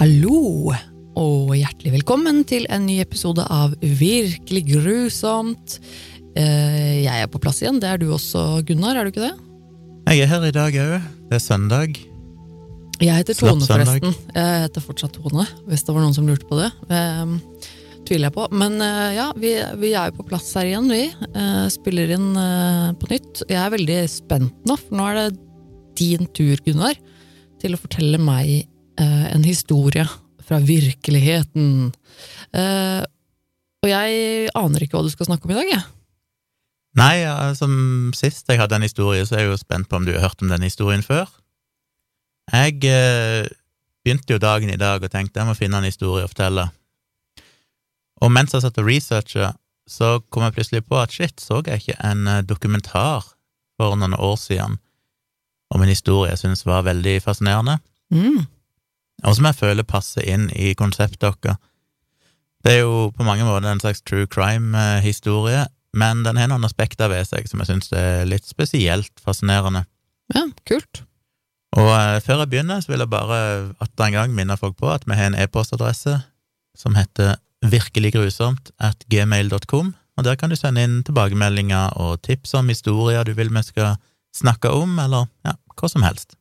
Hallo, og hjertelig velkommen til en ny episode av Virkelig grusomt. Eh, Jeg er på plass igjen, det er du også, Gunnar, er du ikke det? Jeg er her i dag òg. Det er søndag. Jeg heter Slapp Tone, søndag. forresten. Jeg heter fortsatt Tone, hvis det var noen som lurte på det. Eh, tviler jeg på. Men eh, ja, vi, vi er jo på plass her igjen, vi. Eh, spiller inn på nytt. Jeg er veldig spent nå, for nå er det din tur, Gunnar, til å fortelle meg en historie fra virkeligheten. Eh, og jeg aner ikke hva du skal snakke om i dag, jeg. Nei, som sist jeg hadde en historie, så er jeg jo spent på om du har hørt om den historien før. Jeg eh, begynte jo dagen i dag og tenkte jeg må finne en historie å fortelle. Og mens jeg satt og researcha, så kom jeg plutselig på at shit, så jeg ikke en eh, dokumentar for noen år siden om en historie jeg syntes var veldig fascinerende, Mm. Og som jeg føler passer inn i konseptet vårt. Det er jo på mange måter en slags true crime-historie, men den har noen aspekter ved seg som jeg syns er litt spesielt fascinerende. Ja, kult. Og eh, før jeg begynner, så vil jeg bare atter en gang minne folk på at vi har en e-postadresse som heter virkeliggrusomt at gmail.com, og der kan du sende inn tilbakemeldinger og tips om historier du vil vi skal snakke om, eller ja, hva som helst.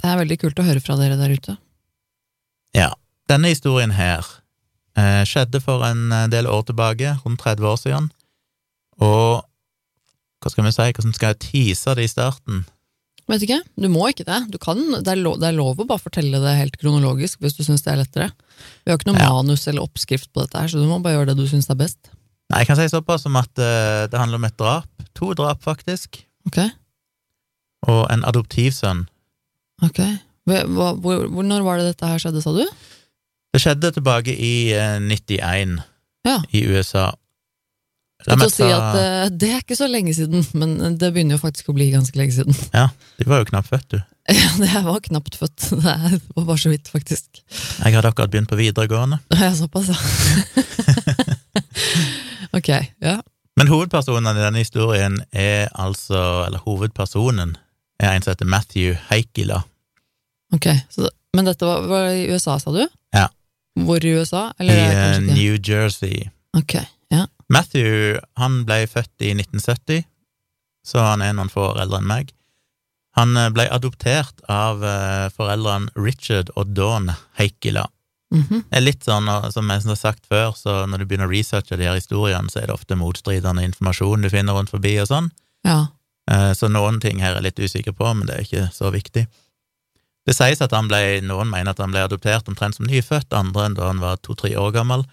Det er veldig kult å høre fra dere der ute. Ja, denne historien her eh, skjedde for en eh, del år tilbake, rundt 30 år siden, og hva skal vi si, hvordan skal jeg tease det i starten? Vet ikke, du må ikke det. Du kan, det, er lov, det er lov å bare fortelle det helt kronologisk hvis du syns det er lettere. Vi har ikke noe Ja. manus eller oppskrift på dette her, så du må bare gjøre det du syns er best. Nei, jeg kan si såpass som at uh, det handler om et drap, to drap faktisk, Ok? og en adoptivsønn. Ok. Hva, hvor, når var det dette her skjedde, sa du? Det skjedde tilbake i eh, 91 Ja. i USA. Jeg skal si at eh, Det er ikke så lenge siden, men det begynner jo faktisk å bli ganske lenge siden. Ja, du var jo knapt født, du. Ja, jeg var knapt født. Det var bare så vidt, faktisk. Jeg hadde akkurat begynt på videregående. Ja, såpass, ja. ok, ja. Men hovedpersonen i denne historien er altså, eller hovedpersonen, er en som heter Matthew Heikila. Ok, så, Men dette var, var i USA, sa du? Ja. Hvor i USA? Eller I? New Jersey. Ok, ja. Matthew han ble født i 1970, så han er noen få år eldre enn meg. Han eh, ble adoptert av eh, foreldrene Richard og Dawn Heikila. Mhm. Det er litt sånn, som jeg har sagt før, så når du begynner å researche de her historiene, så er det ofte motstridende informasjon du finner rundt forbi og sånn. Ja. Eh, Så noen ting her er jeg litt usikker på, men det er ikke så viktig. Det sies at han ble, noen mener at han ble adoptert omtrent som nyfødt, andre enn da han var to-tre år gammel.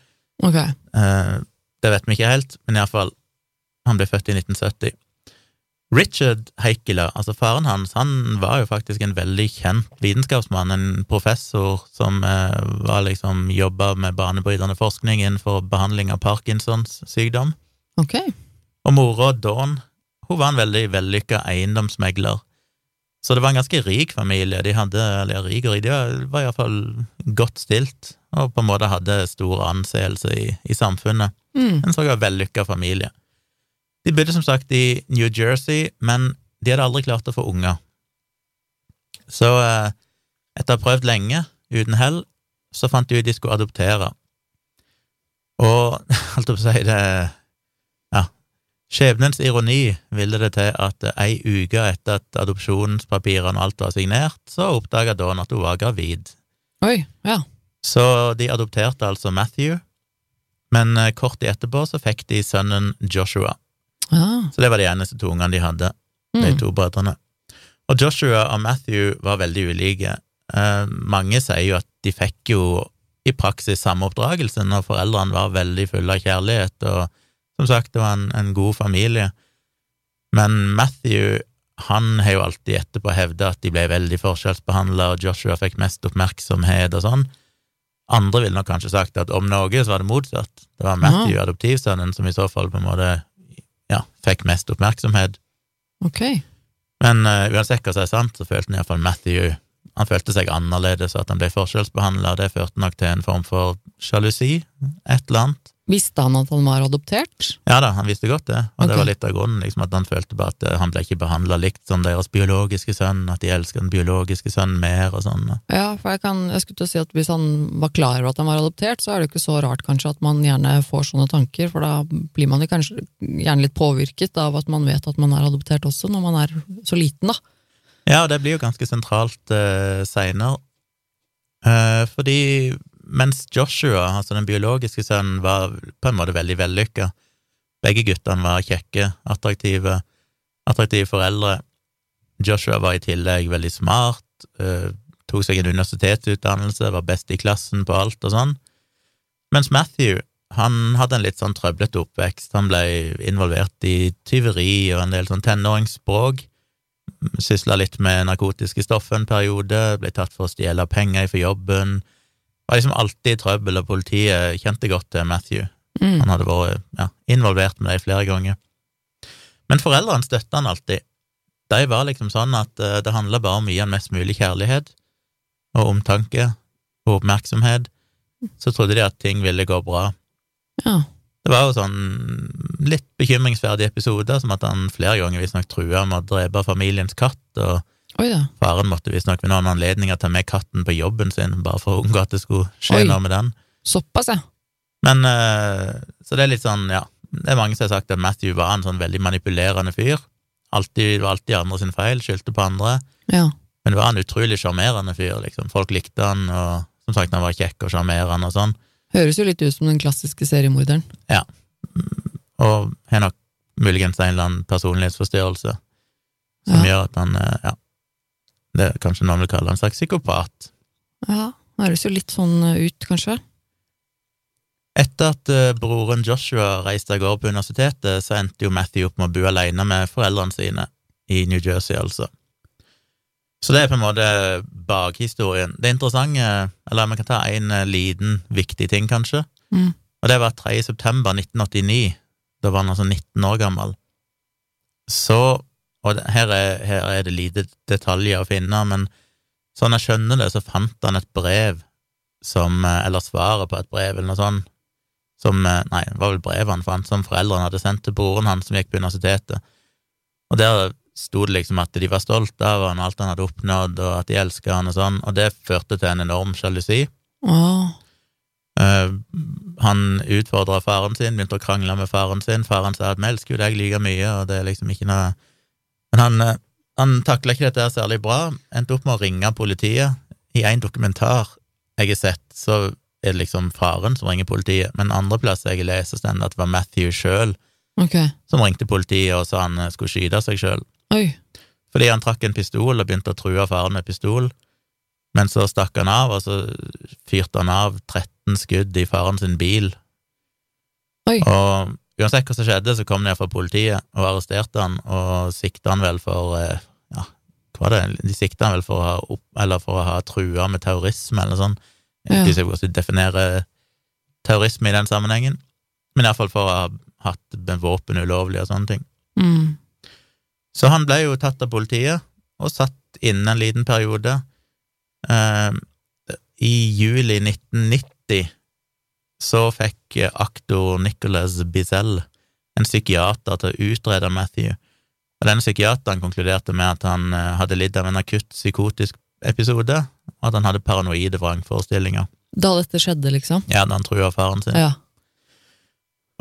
Ok. Eh, Det vet vi ikke helt, men iallfall, han ble født i 1970. Richard Heikela, altså faren hans, han var jo faktisk en veldig kjent vitenskapsmann, en professor som eh, var liksom jobba med banebrytende forskning innenfor behandling av Parkinsons sykdom. Ok. Og mora, Dawn, hun var en veldig vellykka eiendomsmegler. Så det var en ganske rik familie. De hadde, eller rik og rik, de var- var iallfall godt stilt, og på en måte hadde stor anseelse i, i samfunnet. Mm. En såkalt vellykka familie. De bodde som sagt i New Jersey, men de hadde aldri klart å få unger. Så eh, etter å ha prøvd lenge, uten hell, så fant de ut de skulle adoptere. Og holdt på å si det skjebnens ironi ville det til at ei uke etter at adopsjonspapirene og alt var signert, så oppdaga Dawn at hun var gravid. Oi, ja. Så de adopterte altså Matthew, men eh, kort etterpå så fikk de sønnen Joshua. Ah. Så det var de eneste to ungene de hadde, de Mm. to brødrene. Og Joshua og Matthew var veldig ulike. Eh, mange sier jo at de fikk jo i praksis samme oppdragelse når foreldrene var veldig fulle av kjærlighet, og som sagt, det var en, en god familie. Men Matthew, han har jo alltid etterpå hevda at de ble veldig forskjellsbehandla, og Joshua fikk mest oppmerksomhet og sånn. Andre ville nok kanskje sagt at om noe så var det motsatt. Det var Matthew, adoptivsønnen, som i så fall på en måte ja, fikk mest oppmerksomhet. Ok. Men uh, uansett hva som er sant, så følte han iallfall Matthew Han følte seg annerledes, og at han ble forskjellsbehandla, og det førte nok til en form for sjalusi, et eller annet. Visste han at han var adoptert? Ja da, han visste godt det, og det var litt av grunnen, liksom, at han følte bare at eh, han ble ikke behandla likt som deres biologiske sønn, at de elsker den biologiske sønnen mer og sånn. Ja, for jeg, kan, jeg skulle til å si at hvis han var klar over at han var adoptert, så er det ikke så rart kanskje at man gjerne får sånne tanker, for da blir man jo kanskje gjerne litt påvirket av at man vet at man er adoptert også, når man er så liten, da. Ja, og det blir jo ganske sentralt uh, seinere, uh, fordi mens Joshua, altså den biologiske sønnen, var på en måte veldig vellykka, begge guttene var kjekke, attraktive, attraktive foreldre. Joshua var i tillegg veldig smart, eh, tok seg en universitetsutdannelse, var best i klassen på alt og sånn. Mens Matthew, han hadde en litt sånn trøblete oppvekst. Han ble involvert i tyveri og en del sånn tenåringsspråk. Sysla litt med narkotiske stoffer en periode, ble tatt for å stjele penger for jobben. Var liksom alltid i trøbbel, og politiet kjente godt til Matthew. Mm. Han hadde vært ja, involvert med det flere ganger. Men foreldrene støtta han alltid. De var liksom sånn at eh, det handla bare om å gi han mest mulig kjærlighet og omtanke og oppmerksomhet. Så trodde de at ting ville gå bra. Ja. Det var jo sånn litt bekymringsverdige episoder, som at han flere ganger visstnok trua med å drepe familiens katt, og Oi da. faren måtte visstnok ved noen anledninger ta med katten på jobben sin, bare for å unngå at det skulle skje Oi. noe med den. Såpass, ja. Men eh, Så det er litt sånn, ja Det er mange som har sagt at Matthew var en sånn veldig manipulerende fyr. Alltid, det var alltid andre sin feil, skyldte på andre. Ja. Men det var en utrolig sjarmerende fyr, liksom. Folk likte han, og som sagt, han var kjekk og sjarmerende og sånn. Høres jo litt ut som den klassiske seriemorderen. Ja. Og har nok muligens en eller annen personlighetsforstyrrelse som Ja. gjør at han eh, Ja, det er kanskje noen vil kalle en slags psykopat. Ja, det høres jo litt sånn ut, kanskje. Etter at eh, broren Joshua reiste av gårde på universitetet, så endte jo Matthew opp med å bo alene med foreldrene sine i New Jersey, altså. Så det er på en måte bakhistorien. Det interessante, eller vi kan ta en eh, liten, viktig ting, kanskje, Mm. og det var 3. september 1989, da var han altså 19 år gammel. Så, og det, her, er, her er det lite detaljer å finne, men sånn jeg skjønner det, så fant han et brev som, eh, eller svaret på et brev, eller noe sånt, som, eh, nei, det var vel brevet han fant, som foreldrene hadde sendt til broren hans som gikk på universitetet. Og der sto det liksom at de var stolte av han, alt han hadde oppnådd, og at de elsket han og sånn, og det førte til en enorm sjalusi. Oh. Han utfordra faren sin, begynte å krangle med faren sin. Faren sa at 'vi elsker jo deg like mye', og det er liksom ikke noe Men han, eh, han takla ikke dette særlig bra, endte opp med å ringe politiet. I en dokumentar jeg har sett, så er det liksom faren som ringer politiet, men andre plasser jeg leser, står det at det var Matthew sjøl okay. som ringte politiet og sa han eh, skulle skyte seg sjøl. Fordi han trakk en pistol og begynte å true faren med pistol, men så stakk han av, og så fyrte han av 13 skudd i faren sin bil. Oi. Og uansett hva som skjedde, så kom de fra politiet og arresterte han, og sikta han vel for eh, Ja, hva var det? De sikta han vel for å ha opp, eller for å ha trua med terrorisme, eller sånn. Jeg vet ikke hvordan de definerer terrorisme i den sammenhengen, men iallfall for å ha hatt våpen ulovlig og sånne ting. Mm. Så han ble jo tatt av politiet og satt inne en liten periode. Eh, I juli 1990 så fikk eh, aktor Nicholas Bizell en psykiater til å utrede Matthew. Og denne psykiateren konkluderte med at han eh, hadde lidd av en akutt psykotisk episode, og at han hadde paranoide vrangforestillinger. Da dette skjedde, liksom? Ja, da han trua faren sin. Ja.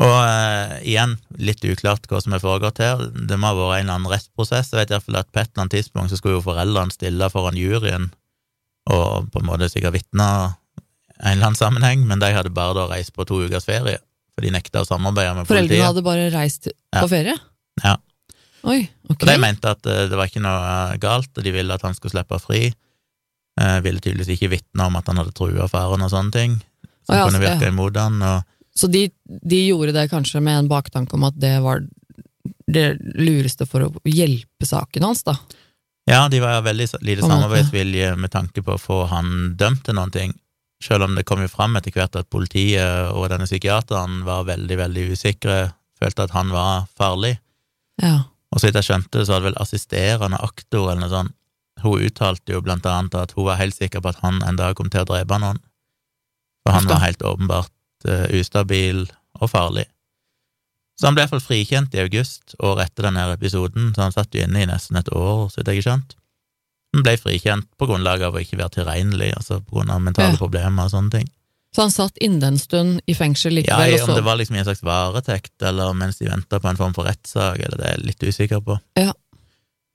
Og eh, igjen, litt uklart hva som er foregått her. Det må ha vært en eller annen rettsprosess. Jeg vet i hvert fall at på et eller annet tidspunkt så skulle jo foreldrene stille foran juryen og på en måte sikkert vitne en eller annen sammenheng, men de hadde bare da reist på to ukers ferie, for de nekta å samarbeide med Foreldrene politiet. hadde bare reist på ferie? Ja. Oi, ok. Og de mente at eh, det var ikke noe eh, galt, og de ville at han skulle slippe fri. Eh, ville tydeligvis ikke vitne om at han hadde trua faren og sånne ting, som Å ja, kunne virke ja. imot han, og Så de, de gjorde det kanskje med en baktanke om at det var det lureste for å hjelpe saken hans, da? Ja, de var veldig lite samarbeidsvilje med tanke på å få han dømt til noen ting, selv om det kom jo fram etter hvert at politiet og denne psykiateren var veldig, veldig usikre, følte at han var farlig. Ja. Og så vidt jeg skjønte, så hadde vel assisterende aktor eller noe sånt, hun uttalte jo blant annet at hun var helt sikker på at han en dag kom til å drepe noen, for han var helt åpenbart uh, ustabil og farlig. Så han ble iallfall frikjent i august, året etter denne episoden, så han satt jo inne i nesten et år, så vidt jeg har skjønt. Han ble frikjent på grunnlag av å ikke være tilregnelig, altså på grunn av mentale Ja. problemer og sånne ting. Så han satt inne en stund i fengsel likevel, Ja, Om det var liksom i en slags varetekt, eller mens de venta på en form for rettssak, eller det er jeg litt usikker på. Ja.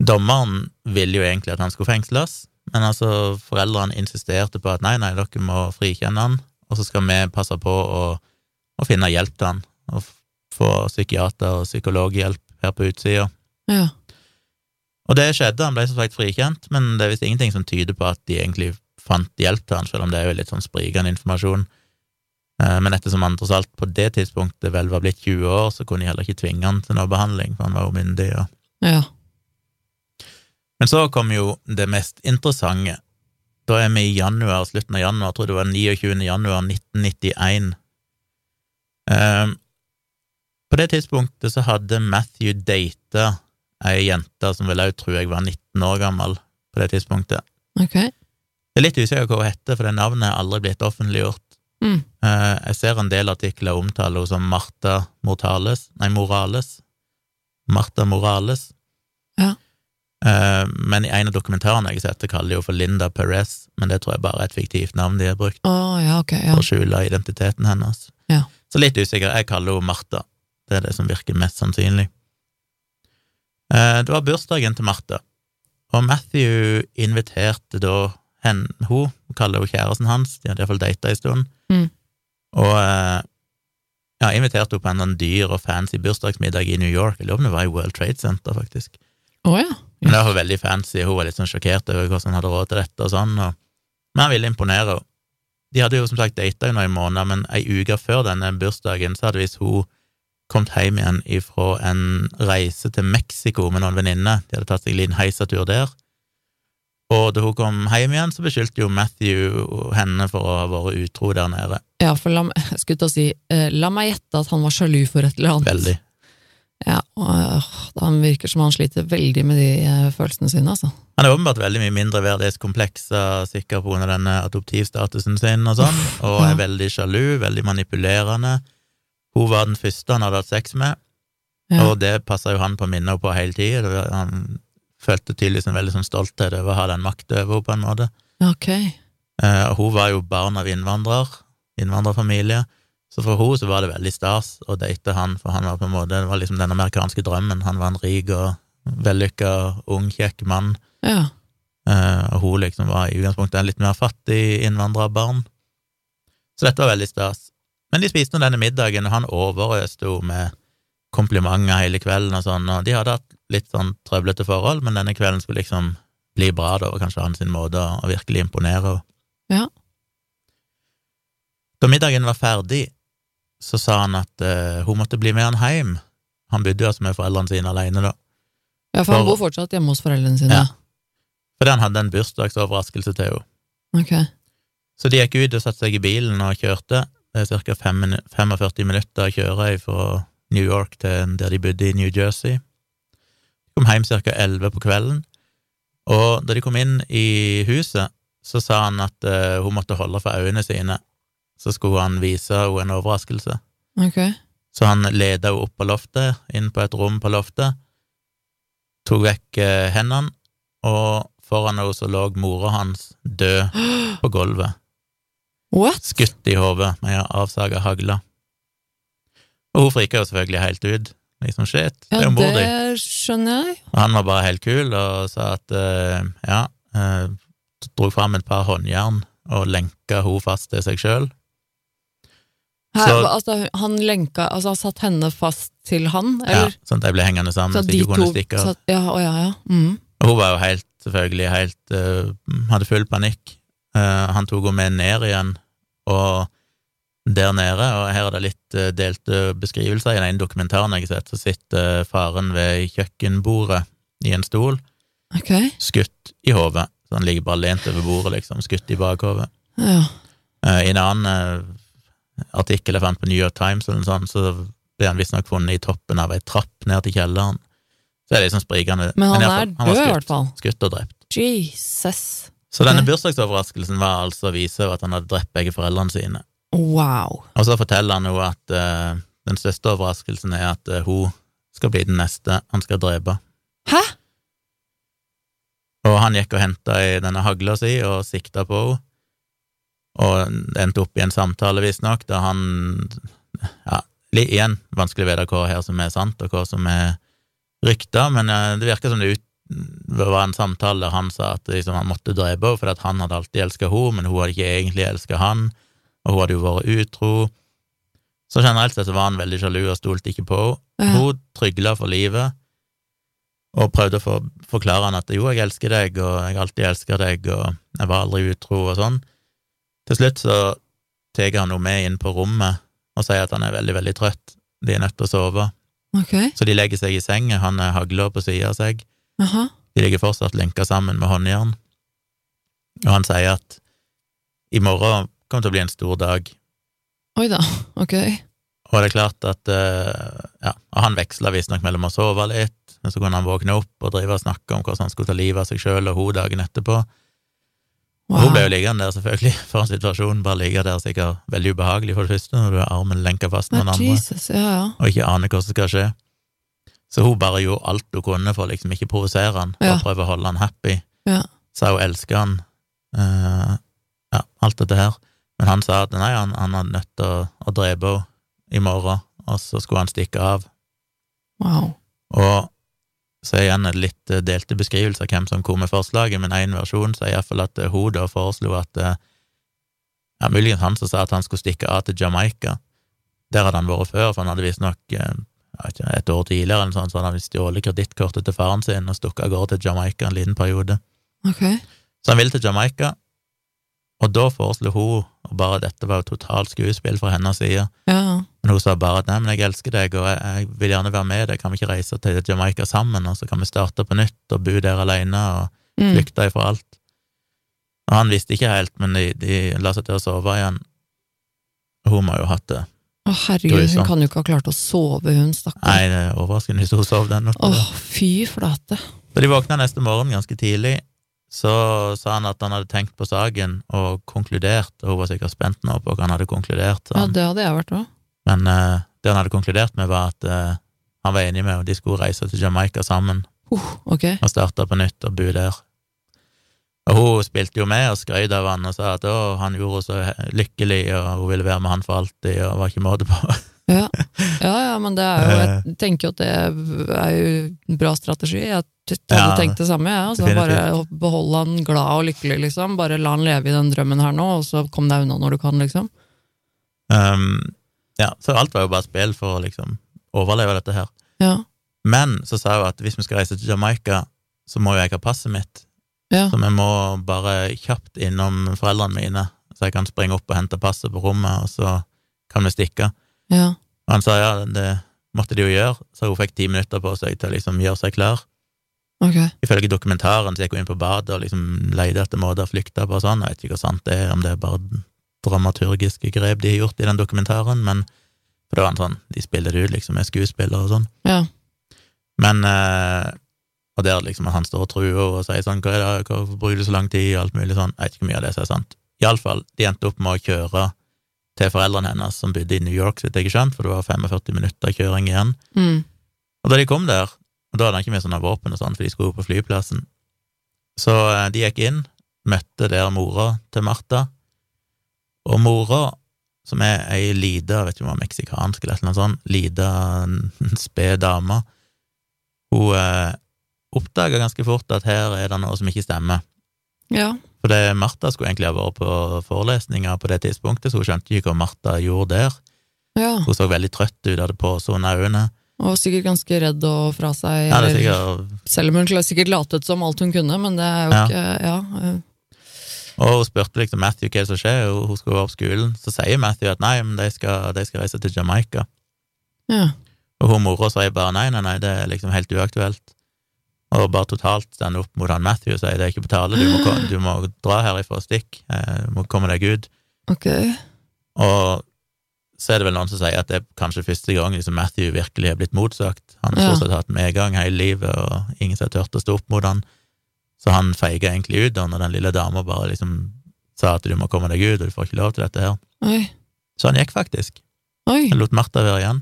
Dommeren ville jo egentlig at han skulle fengsles, men altså foreldrene insisterte på at nei, nei, dere må frikjenne han, og så skal vi passe på å, å finne hjelp til han, og få psykiater og psykologhjelp her på utsida. ja. Og det skjedde, han ble som sagt frikjent, men det er visst ingenting som tyder på at de egentlig fant hjelp til han, selv om det er jo litt sånn sprikende informasjon. Eh, Men ettersom han tross alt på det tidspunktet vel var blitt 20 år, så kunne de heller ikke tvinge han til noe behandling, for han var jo myndig. Og... ja. Men så kom jo det mest interessante. Da er vi i januar, slutten av januar, jeg tror det var 29. januar 1991. Um, På det tidspunktet så hadde Matthew data ei jente som vel òg tror jeg var 19 år gammel på det tidspunktet. Okay. Det er litt usikker hva hun heter, for det navnet er aldri blitt offentliggjort. Mm. Eh, Jeg ser en del artikler omtale henne som Martha Mortales, nei, Morales. Martha Morales. Ja. Eh, Men i en av dokumentarene jeg har sett, kaller de henne for Linda Perez, men det tror jeg bare er et fiktivt navn de har brukt oh, ja, okay, ja. for å skjule identiteten hennes. Ja. Så litt usikker. Jeg kaller henne Martha. Det er det som virker mest sannsynlig. Eh, Det var bursdagen til Martha, og Matthew inviterte da hen, hun, hun kaller jo kjæresten hans, de hadde iallfall data en stund, Mm. og eh, ja, inviterte henne på en sånn dyr og fancy bursdagsmiddag i New York. Jeg lurer om det var i World Trade Center, faktisk. Oh, ja. Men det var veldig fancy, hun var litt sånn sjokkert over hvordan han hadde råd til dette og sånn, og, men han ville imponere henne. De hadde jo som sagt data i noen måneder, men ei uke før denne bursdagen så hadde visst hun kommet hjem igjen ifra en reise til Mexico med noen venninner. De hadde tatt seg en liten heisatur der. Og da hun kom hjem igjen, så beskyldte jo Matthew henne for å ha vært utro der nede. Ja, for la, jeg skulle til å si, eh, la meg gjette at han var sjalu for et eller annet. Veldig. Ja, og, han virker som han sliter veldig med de eh, følelsene sine, altså. Han er åpenbart veldig mye mindre verdighetskomplekser, sikkert på denne adoptivstatusen sin og sånn, og Ja. er veldig sjalu, veldig manipulerende. Hun var den første han hadde hatt sex med, Ja. og det passa jo han på å minne henne på hele tida. Han følte tydeligvis en veldig sånn stolthet over å ha den makta over henne, på en måte. Okay. Ok. Eh, hun var jo barn av innvandrer, innvandrerfamilie, så for henne så var det veldig stas å date han, for han var på en måte, det var liksom den amerikanske drømmen. Han var en rik og vellykka, ung, kjekk mann. Ja. Eh, og hun liksom var i utgangspunktet en litt mer fattig innvandrerbarn. Så dette var veldig stas. Men de spiste nå denne middagen, og han overøste henne med komplimenter hele kvelden og sånn, og de hadde hatt litt sånn trøblete forhold, men denne kvelden skulle liksom bli bra, da, og kanskje hans sin måte å, virkelig imponere henne. Ja. Da middagen var ferdig, så sa han at uh, hun måtte bli med han hjem. Han bodde jo altså med foreldrene sine alene, da. ja, for han bor fortsatt hjemme hos foreldrene sine. Ja. Fordi han hadde en bursdagsoverraskelse til henne. Ok. Så de gikk ut og satte seg i bilen og kjørte. Det er ca. 45 minutter å kjøre fra New York til der de bodde i New Jersey. De kom hjem ca. 11 på kvelden, og da de kom inn i huset, så sa han at eh, hun måtte holde for øynene sine, så skulle han vise henne en overraskelse. Okay. Så han leda henne opp på loftet, inn på et rom på loftet, tok vekk eh, hendene, og foran henne så lå mora hans død på gulvet What? skutt i hodet med avsaga hagle. Og hun frika jo selvfølgelig helt ut. Liksom, shit, det er jo mor di. det skjønner jeg. Og han var bare helt kul og sa at uh, ja, uh, dro fram et par håndjern og lenka hun fast til seg sjøl. Altså, han lenka Altså, han satt henne fast til han, Ja, sånn at de ble hengende sammen, så så, de ikke kunne stikke av. Ja, å ja, ja. Mm. Og hun var jo helt, selvfølgelig, helt uh, Hadde full panikk. Uh, han tok henne med ned igjen, og der nede, og her er det litt eh, delte beskrivelser i den ene dokumentaren jeg har sett, så sitter faren ved kjøkkenbordet i en stol, okay. skutt i hodet. Så han ligger bare lent over bordet, liksom, skutt i bakhodet. Ja. Eh, I en annen eh, artikkel jeg fant på New York Times, eller noe sånt, så ble han visstnok funnet i toppen av ei trapp ned til kjelleren. Så det er liksom sprikende. Men han Men er død, i hvert fall. skutt og drept. Jesus. Så denne bursdagsoverraskelsen var altså å vise at han hadde drept begge foreldrene sine. Wow. Og så forteller han jo at uh, den største overraskelsen er at uh, hun skal bli den neste han skal drepe. Hæ? Og han gikk og henta i denne hagla si og sikta på henne, og endte opp i en samtale, visstnok, da han Ja, igjen vanskelig å vite hva her som er sant, og hva som er rykter, men eh, det virker som det ut, det var en samtale der han sa at liksom, han måtte drepe henne fordi han hadde alltid elska henne, men hun hadde ikke egentlig elska han, og hun hadde jo vært utro. Så generelt sett så var han veldig sjalu og stolte ikke på henne. Ja. Hun trygla for livet og prøvde å for, forklare han at jo, jeg elsker deg, og jeg alltid elsker deg, og jeg var aldri utro, og sånn. Til slutt så tar han henne med inn på rommet og sier at han er veldig, veldig trøtt, de er nødt til å sove. Okay. Så de legger seg i senga, han har hagla på sida av seg, Jaha. de ligger fortsatt lenka sammen med håndjern, og han sier at i morgen kommer til å bli en stor dag, Oi da. Ok. og det er klart at eh, ja, han veksla visstnok mellom å sove litt, men så kunne han våkne opp og drive og snakke om hvordan han skulle ta livet av seg sjøl og hun dagen etterpå. Wow. Hun ble jo liggende der, selvfølgelig, for en situasjon. Bare ligge der sikkert veldig ubehagelig, for det første, når du har armen lenka fast med den andre, Jesus, ja, ja. og ikke aner hva som skal skje. Så hun bare gjorde alt hun kunne for liksom ikke provosere han, Ja. og prøve å holde han happy. Ja. Sa hun elsker han, uh, ja, alt dette her. Men han sa at nei, han, han hadde nødt til å, å drepe henne i morgen, og så skulle han stikke av. Wow. Og så er igjen en litt eh, delte beskrivelse av hvem som kom med forslaget, men én versjon sier iallfall at eh, hun da foreslo at ja, Muligens han som sa at han skulle stikke av til Jamaica. Der hadde han vært før, for han hadde visstnok ikke, et år tidligere eller sånt, så hadde han stjålet kredittkortet til faren sin og stukket av gårde til Jamaica en liten periode. Okay. Så han ville til Jamaica, og da foreslo hun, og bare dette var jo totalt skuespill fra hennes side, Ja. men hun sa bare at nei, men jeg elsker deg, og jeg, jeg vil gjerne være med deg, kan vi ikke reise til Jamaica sammen, og så kan vi starte på nytt og bo der alene og Mm. flykte ifra alt. Og han visste ikke helt, men de, de la seg til å sove igjen. Hun må jo ha hatt det. Å, herregud, hun kan jo ikke ha klart å sove, hun, stakkar. Nei, det er overraskende hvis hun sov den natta. Åh, fy flate. Så de våkna neste morgen ganske tidlig. Så sa han at han hadde tenkt på saken og konkludert, og hun var sikkert spent nå på hva han hadde konkludert. Han, Ja, det hadde jeg vært òg. Men uh, det han hadde konkludert med, var at uh, han var enig med, henne, de skulle reise til Jamaica sammen. Uh, okay. og starte på nytt og bo der. Og hun spilte jo med og skrøt av han og sa at å, han gjorde henne så lykkelig, og hun ville være med han for alltid, og var ikke måte på. Ja. ja, ja, men det er jo Jeg tenker jo at det er jo en bra strategi. Jeg hadde Ja, tenkt det samme, jeg. Altså, bare beholde han glad og lykkelig, liksom. Bare la han leve i den drømmen her nå, og så kom deg unna når du kan, liksom. Um, ja, så alt var jo bare spill for å liksom overleve dette her. Ja. Men så sa hun at hvis vi skal reise til Jamaica, så må jo jeg ha passet mitt, Ja. så vi må bare kjapt innom foreldrene mine, så jeg kan springe opp og hente passet på rommet, og så kan vi stikke. ja. Og han sa ja, det måtte de jo gjøre, så hun fikk ti minutter på seg til å liksom gjøre seg klar. Okay. Ifølge dokumentaren så gikk hun inn på badet og liksom leide etter måter å flykte på og sånn. Jeg vet ikke hvor sant det er, om det er bare dramaturgiske grep de har gjort i den dokumentaren, men for det var en sånn, de spiller det ut liksom med skuespillere og sånn. Ja. Men eh, Og der liksom han står og truer og sier sånn, hva er det, hvorfor bruker du så lang tid, og alt mulig sånn. Jeg vet ikke hvor mye av det som er sant. Iallfall, de endte opp med å kjøre til foreldrene hennes, som bodde i New York, så vidt jeg skjønt, for det var 45 minutter kjøring igjen. Mm. Og da de kom der, og da hadde han ikke med sånne våpen og sånn, for de skulle på flyplassen, så eh, de gikk inn, møtte der mora til Martha, og mora, som er ei lita, vet ikke om hun er meksikansk eller noe sånt, lita, sped dame, hun eh, oppdaga ganske fort at her er det noe som ikke stemmer. Ja. For det, Martha skulle egentlig ha vært på forelesninger på det tidspunktet, så hun skjønte ikke hva Martha gjorde der. ja. Hun så veldig trøtt ut, hadde pose under øynene. Og sikkert ganske redd og fra seg. Ja, det er sikkert Selv om hun sikkert latet som alt hun kunne, men det er jo Ja. ikke Ja. eh, Og hun spurte liksom Matthew hva som skjer, og hun skulle være på skolen. Så sier Matthew at nei, men de skal, de skal reise til Jamaica. ja. Og hun mora sier bare nei, nei, nei, det er liksom helt uaktuelt. Og bare totalt stande opp mot han Matthew og sier det er ikke på tale, du må, du må dra herifra og stikk, eh, du må komme deg ut. Ok. Og så er det vel noen som sier at det er kanskje første gang liksom Matthew virkelig er blitt motsagt. Han har Ja. stort hatt medgang hele livet, og ingen som har turt å stå opp mot han. Så han feiga egentlig ut, og når den lille dama bare liksom sa at du må komme deg ut, og du får ikke lov til dette her. Oi. Så han gikk faktisk. Oi. Han lot Martha være igjen.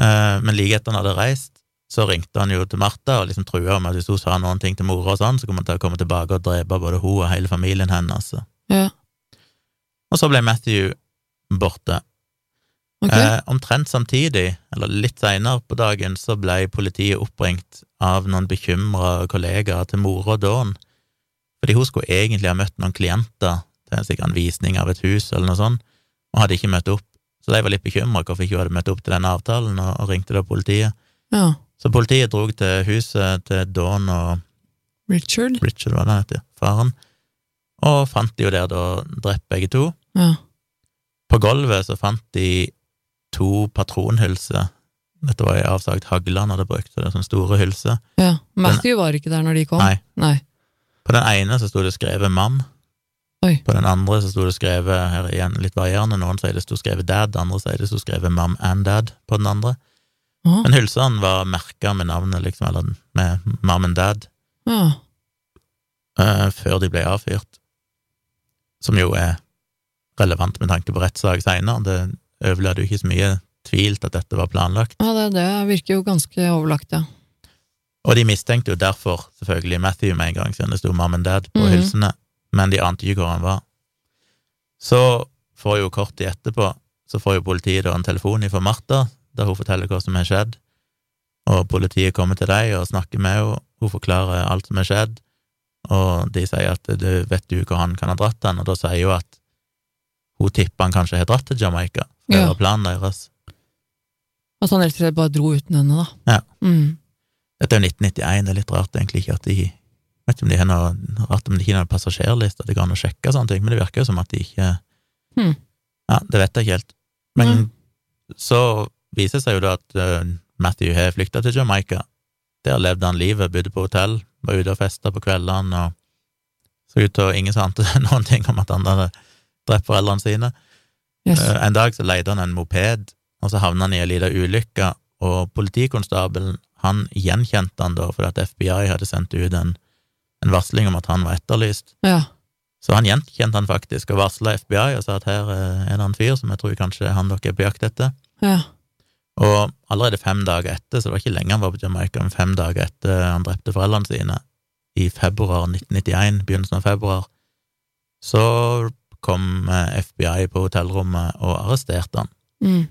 Eh, men like etter han hadde reist, så ringte han jo til Martha og liksom trua med at hvis hun sa noen ting til mora og sånn, så kom han til å komme tilbake og drepe både hun og hele familien hennes. Ja. Og så ble Matthew borte. Okay. Eh, omtrent samtidig, eller litt seinere på dagen, så ble politiet oppringt av noen bekymra kollegaer til mora Dawn, fordi hun skulle egentlig ha møtt noen klienter til sikkert en visning av et hus eller noe sånt, og hadde ikke møtt opp. Så de var litt bekymra hvorfor ikke hun hadde møtt opp til denne avtalen, og, og ringte da politiet. Ja. Så politiet dro til huset til Dawn og Richard. Richard, hva det heter, faren, og fant de jo der da drept begge to. Ja. På gulvet så fant de to patronhylser. Dette var ei avsagt hagle han hadde brukt, så det er sånn store hylser. ja. Matthew var ikke der når de kom? Nei. Nei. På den ene så sto det skrevet mam. Oi. På den andre så sto det skrevet, her igjen litt varierende, noen sier det sto skrevet dad, andre sier det sto skrevet mam and dad på den andre. Å, Men hylsene var merka med navnet, liksom, eller med mom and dad, ja. uh, før de ble avfyrt. Som jo er relevant med tanke på rettssak seinere. Det overlater jo ikke så mye tvil til at dette var planlagt. ja, det, det virker jo ganske overlagt, ja. Og de mistenkte jo derfor selvfølgelig Matthew med en gang, siden det sto Mom and Dad på Mhm. hylsene, men de ante ikke hvor han var. Så får jo kort tid etterpå, så får jo politiet da en telefon fra Martha, der hun forteller hva som har skjedd, og politiet kommer til deg og snakker med henne, hun forklarer alt som har skjedd, og de sier at du vet du hvor han kan ha dratt den, og da sier hun at hun tipper han kanskje har dratt til Jamaica, for det Ja. var planen deres. At han rett og slett bare dro uten henne, da. Ja. Mm. Dette er jo 1991, det er litt rart egentlig ikke at de Vet ikke om de har noe rart om de ikke har noen passasjerliste, at det går an å sjekke sånne ting, men det virker jo som at de ikke Hmm. Ja, det vet jeg ikke helt. Men så viser seg jo da at eh, Matthew har flykta til Jamaica. Der levde han livet, bodde på hotell, var ute og festa på kveldene og så ut til ingen ante noen ting om at han hadde drept foreldrene sine. Yes. Eh, En dag så leide han en moped, og så havna han i ei lita ulykke, og politikonstabelen han gjenkjente han da fordi at FBI hadde sendt ut en, en varsling om at han var etterlyst. Ja. Så han gjenkjente han faktisk, og varsla FBI og sa at her eh, er det en fyr som jeg tror kanskje han dere er på jakt etter. Ja. Og allerede fem dager etter, så det var ikke lenge han var på Jamaica, men fem dager etter han drepte foreldrene sine, i februar 1991, begynnelsen av februar, så kom eh, FBI på hotellrommet og arresterte han. Mm.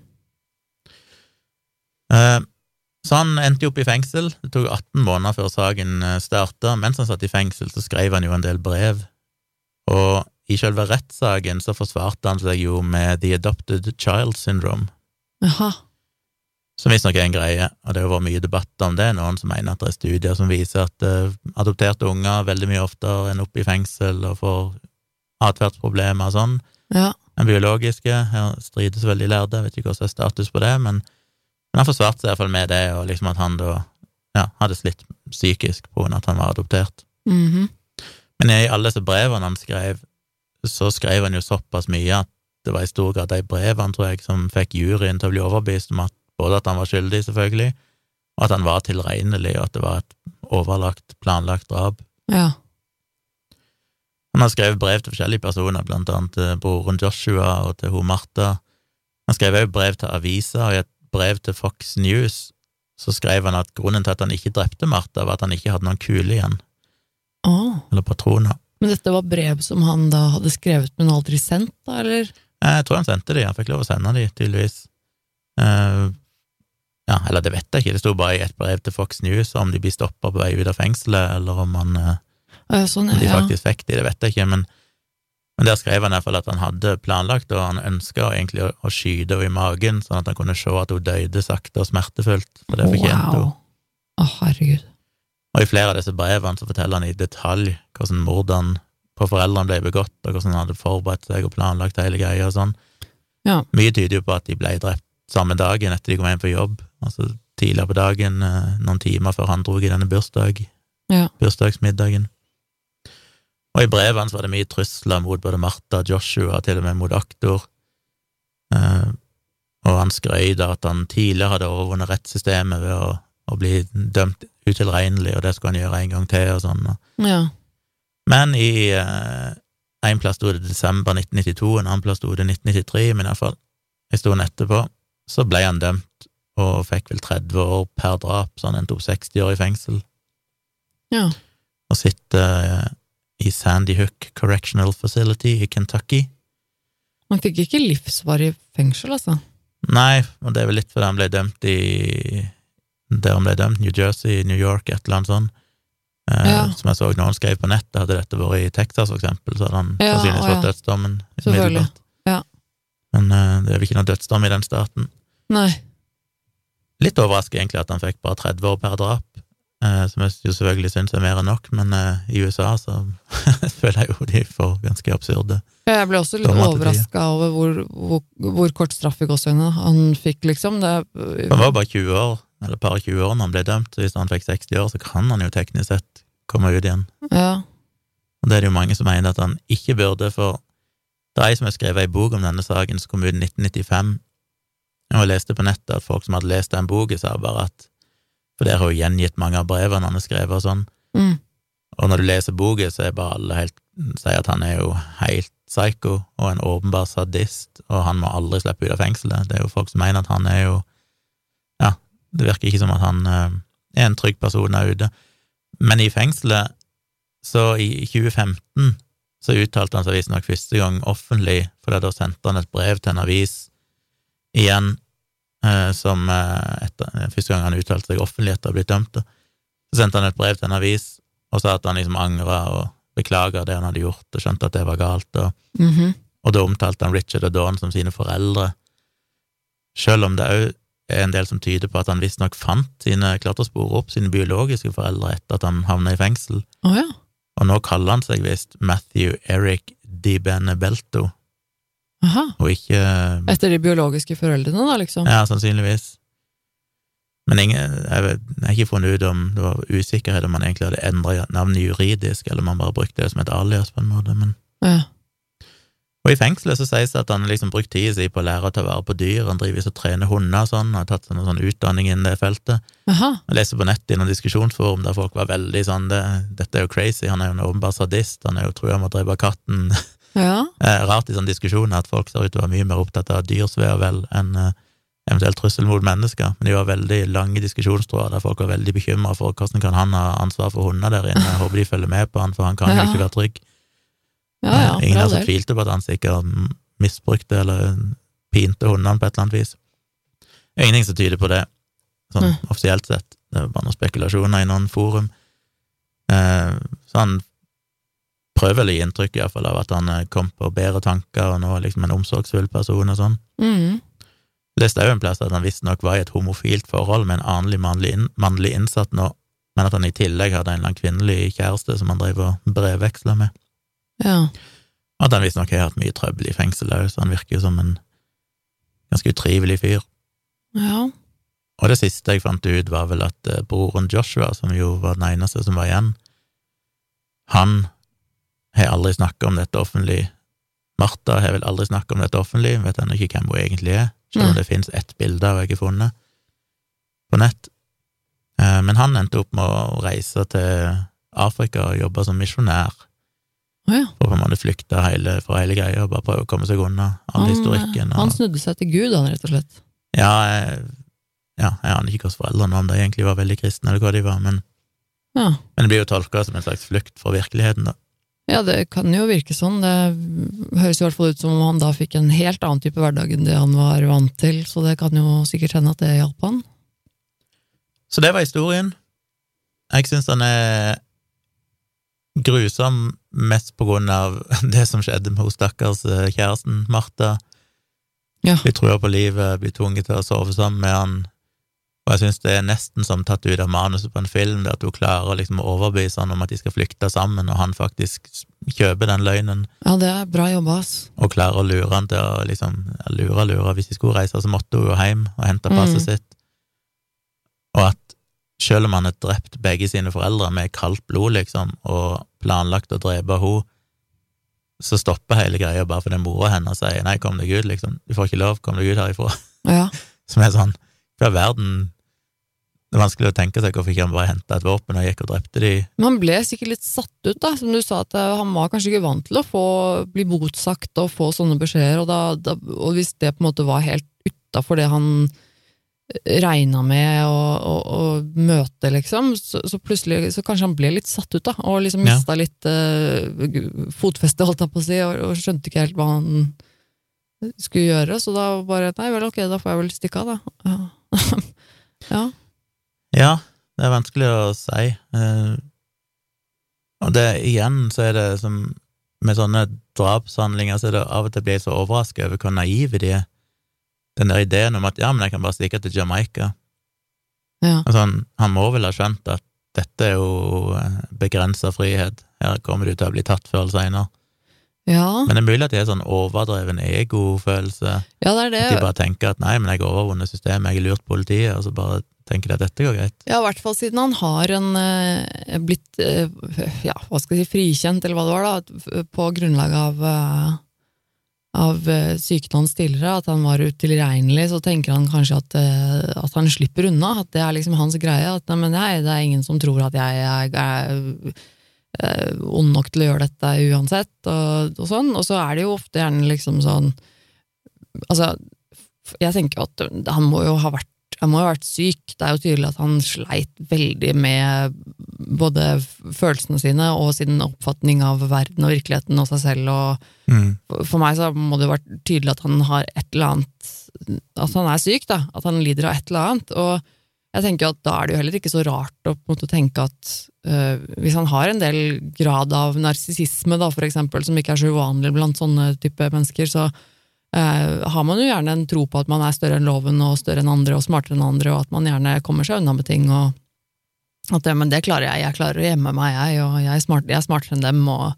Eh, Så han endte jo opp i fengsel. Det tok 18 måneder før saken starta. Mens han satt i fengsel, så skrev han jo en del brev. Og i selve rettssaken så forsvarte han seg jo med The Adopted Child Syndrome, Jaha. Som visstnok er en greie, og det har vært mye debatt om det. Noen som mener at det er studier som viser at eh, adopterte unger veldig mye oftere ender opp i fengsel og får atferdsproblemer og sånn Ja. Den biologiske. Her strides veldig lærde, jeg vet ikke hva som er status på det, men, men han forsvarte seg iallfall med det, og liksom at han da ja, hadde slitt psykisk av at han var adoptert. Mhm. Men i alle disse brevene han skrev, så skrev han jo såpass mye at det var i stor grad de brevene, tror jeg, som fikk juryen til å bli overbevist om at både at han var skyldig, selvfølgelig, og at han var tilregnelig, og at det var et overlagt, planlagt drap. Ja. Han har skrevet brev til forskjellige personer, blant annet til broren Joshua og til hun Martha. Han skrev også brev til aviser, og i et brev til Fox News så skrev han at grunnen til at han ikke drepte Martha, var at han ikke hadde noen kule igjen, oh. eller patroner. Men dette var brev som han da hadde skrevet, men aldri sendt, da, eller? Jeg tror han sendte de, han fikk lov å sende de, tydeligvis. Ja, eller det vet jeg ikke, det sto bare i et brev til Fox News om de blir stoppa på vei ut av fengselet, eller om han eh, Ja, sånn, om de ja. faktisk fikk de, det vet jeg ikke, men, men der skrev han i hvert fall at han hadde planlagt, og han ønska egentlig å, å skyte henne i magen, sånn at han kunne se at hun døde sakte og smertefullt, for det fortjente hun. Wow. Å, herregud. Og i flere av disse brevene så forteller han i detalj hvordan mordene på foreldrene ble begått, og hvordan han hadde forberedt seg og planlagt hele greia og sånn. Ja. Mye tyder jo på at de ble drept samme dagen etter de kom hjem på jobb, altså tidligere på dagen, eh, noen timer før han dro i denne bursdag, Ja. bursdagsmiddagen. Og i brevet hans var det mye trusler mot både Martha Joshua, til og med mot aktor. Eh, og han skrøt av at han tidligere hadde overvunnet rettssystemet ved å, å bli dømt utilregnelig, og det skulle han gjøre en gang til, og sånn. Ja. Men i, eh, En plass sto det desember 1992, en annen plass sto det 1993, men iallfall en stund etterpå så ble han dømt og fikk vel 30 år per drap, så han endte opp 60 år i fengsel. Ja. Og sitter eh, i Sandy Hook Correctional Facility i Kentucky. Han fikk ikke livsvarig fengsel, altså. Nei, og det er vel litt fordi han ble dømt i Der han ble dømt, New Jersey, New York, et eller annet sånt. Eh, Ja. Som jeg så noen skrev på nettet, hadde dette vært i Texas, for eksempel, så hadde han Ja, sannsynligvis fått ja. dødsdommen. Selvfølgelig. Ja. Men eh, det er vel ikke noe dødsdom i den staten. Nei. Litt overraskende egentlig at han fikk bare 30 år per drap, eh, som jeg jo selvfølgelig syns er mer enn nok, men eh, i USA så føler jeg jo de får ganske absurde. Jeg ble også litt overraska over hvor, hvor, hvor kort straff i gåsehudene han fikk, liksom. Det, Han var bare 20 år, eller par 20 år når han ble dømt, så hvis han fikk 60 år, så kan han jo teknisk sett komme ut igjen. ja. Og det er det jo mange som mener at han ikke burde, for det er ei som har skrevet ei bok om denne saken som kom ut i 1995, og jeg leste på nettet at folk som hadde lest den boka, sa bare at For der har jo gjengitt mange av brevene han har skrevet og sånn, Mm. og når du leser boka, så er bare alle helt sier at han er jo helt psycho og en åpenbar sadist, og han må aldri slippe ut av fengselet. Det er jo folk som mener at han er jo Ja, det virker ikke som at han eh, er en trygg person der ute. Men i fengselet, så i 2015, så uttalte han seg visstnok første gang offentlig, for da sendte han et brev til en avis igjen, eh, som eh, etter, første gang han uttalte seg offentlig etter å ha blitt dømt, så sendte han et brev til en avis og sa at han liksom angra og beklaga det han hadde gjort, og skjønte at det var galt, og, Mhm. og da omtalte han Richard og Dawn som sine foreldre, sjøl om det òg er en del som tyder på at han visstnok fant sine, klatrespor opp sine biologiske foreldre etter at han havna i fengsel, Oh, ja. og nå kaller han seg visst Matthew Eric Di Benebelto, Aha. og ikke Etter de biologiske foreldrene, da, liksom? Ja, sannsynligvis. Men ingen, jeg, vet, jeg har ikke funnet ut om det var usikkerhet om han egentlig hadde endra navnet juridisk, eller om han bare brukte det som et alias, på en måte. Men Ja. Og i fengselet så sies det at han har liksom brukt tida si på å lære å ta vare på dyr, han driver og trener hunder og sånn, og har tatt seg sånn utdanning innen det feltet. Aha. Jeg leser på nettet i noen diskusjonsforum der folk var veldig sånn det, 'Dette er jo crazy, han er jo en åpenbar sadist, han er jo trua med å drepe katten'. Ja. Eh, Rart i sånne diskusjoner at folk ser ut til å være mye mer opptatt av dyrs ve og vel enn eh, eventuelt trussel mot mennesker, men de var veldig lange diskusjonstråder der folk var veldig bekymra for hvordan kan han ha ansvar for hunder der inne, jeg håper de følger med på han, for han kan jo Ja. ikke være trygg. Ja, ja, Eh, Ingen her som tvilte på at han sikkert misbrukte eller pinte hundene på et eller annet vis. Ingenting som tyder på det, sånn offisielt sett. Det er bare noen spekulasjoner i noen forum. Eh, så han prøver å gi inntrykk i hvert fall av at han eh, kom på bedre tanker og nå er liksom en omsorgsfull person og sånn. Mm. Leste òg en plass at han visstnok var i et homofilt forhold med en annen mannlig, inn, mannlig innsatt nå, men at han i tillegg hadde en eller annen kvinnelig kjæreste som han drev og brevveksla med. Ja. Og at han visstnok har hatt mye trøbbel i fengsel òg, så han virker jo som en ganske utrivelig fyr. ja. Og det siste jeg fant ut, var vel at eh, broren Joshua, som jo var den eneste som var igjen, han har aldri snakka om dette offentlig. Martha har vel aldri snakka om dette offentlig, vet ennå ikke hvem hun egentlig er, selv om det finnes ett bilde av jeg har funnet på nett. Eh, Men han endte opp med å reise til Afrika og jobbe som misjonær, Å ja. og på en måte flykte hele, fra hele greia og bare prøve å komme seg unna all Han, historikken. han snudde seg til Gud, han, rett og slett. ja, jeg, ja, jeg aner ikke hvordan foreldrene om de egentlig var veldig kristne, eller hva de var, men, Ja. men det blir jo tolka som en slags flukt fra virkeligheten, da. Ja, det kan jo virke sånn. Det høres i hvert fall ut som om han da fikk en helt annen type hverdag enn det han var vant til, så det kan jo sikkert hende at det hjalp han. Så det var historien. Jeg syns den er grusom mest på grunn av det som skjedde med hun stakkars eh, kjæresten, Martha. Ja. Blir trua på livet, blir tvunget til å sove sammen med han. Og jeg syns det er nesten som tatt ut av manuset på en film, det at hun klarer liksom å overbevise han om at de skal flykte sammen, og han faktisk kjøper den løgnen, Ja, det er bra jobba, ass. og klarer å lure han til å liksom Lure, lure. Hvis de skulle reise, så måtte hun jo hjem og hente passet Mm. sitt. Og at selv om han har drept begge sine foreldre med kaldt blod, liksom, og planlagt å drepe henne, så stopper hele greia bare fordi mora hennes sier 'nei, kom deg ut', liksom. Du får ikke lov, kom deg ut herifra. Ja. Som er sånn Hva i verden det er vanskelig å tenke seg hvorfor ikke han bare henta et våpen og gikk og drepte de. Men han ble sikkert litt satt ut, da, som du sa, at eh, han var kanskje ikke vant til å få, bli motsagt og få sånne beskjeder, og, da, da, og hvis det på en måte var helt utafor det han regna med å, å, å, møte, liksom, så, så, plutselig så kanskje han ble litt satt ut, da, og liksom mista ja. litt uh, fotfeste, holdt jeg på å si, og, og, skjønte ikke helt hva han skulle gjøre, så da bare Nei vel, ok, da får jeg vel stikke av, da. ja. ja. det er vanskelig å si. Uh, og det igjen så er det som med sånne drapshandlinger, så er det av og til blir jeg så overraska over hvor naive de er den der ideen om at ja, men jeg kan bare stikke til Jamaica. Ja. Altså, han, han, må vel ha skjønt at dette er jo eh, begrensa frihet, her kommer du til å bli tatt før eller seinere. Ja. Men det er mulig at det er sånn overdreven egofølelse. Ja, det er det. At de bare tenker at nei, men jeg har overvunnet systemet, jeg har lurt politiet, og så bare tenker jeg dette går greit. Ja, i hvert fall siden han har en, eh, blitt eh, ja, hva skal jeg si, frikjent, eller hva det var, da, på grunnlag av av eh, sykene hans tidligere, at han var utilregnelig, så tenker han kanskje at, at, han slipper unna. At det er liksom hans greie. At nei, nei, det er ingen som tror at jeg er, er, er ond nok til å gjøre dette uansett, og, og, sånn. Og så er det jo ofte gjerne liksom sånn Altså, jeg tenker jo at han må jo ha vært han må ha vært syk. Det er jo tydelig at han sleit veldig med både følelsene sine og sin oppfatning av verden og virkeligheten og seg selv. Og mm. For meg så må det jo vært tydelig at han har et eller annet At han er syk, da. At han lider av et eller annet. Og jeg tenker at da er det jo heller ikke så rart å måte tenke at øh, hvis han har en del grad av narsissisme, for eksempel, som ikke er så uvanlig blant sånne type mennesker, så Uh, har man jo gjerne en tro på at man er større enn loven og større enn andre og smartere enn andre, og at man gjerne kommer seg unna med ting. og at det, Men det klarer jeg, jeg klarer å gjemme meg, jeg, og jeg er, smart, jeg er smartere enn dem. og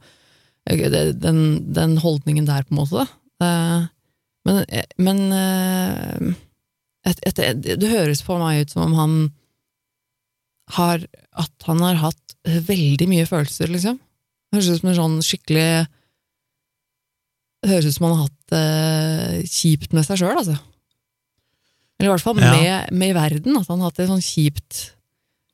det, den, den, holdningen der, på en måte. Uh, men, men et, et, et, det høres på meg ut som om han har At han har hatt veldig mye følelser, liksom. Høres ut som en sånn skikkelig høres ut som han har hatt det eh, kjipt med seg sjøl, altså. Eller i hvert fall med, ja. med, i verden, at han har hatt det sånn kjipt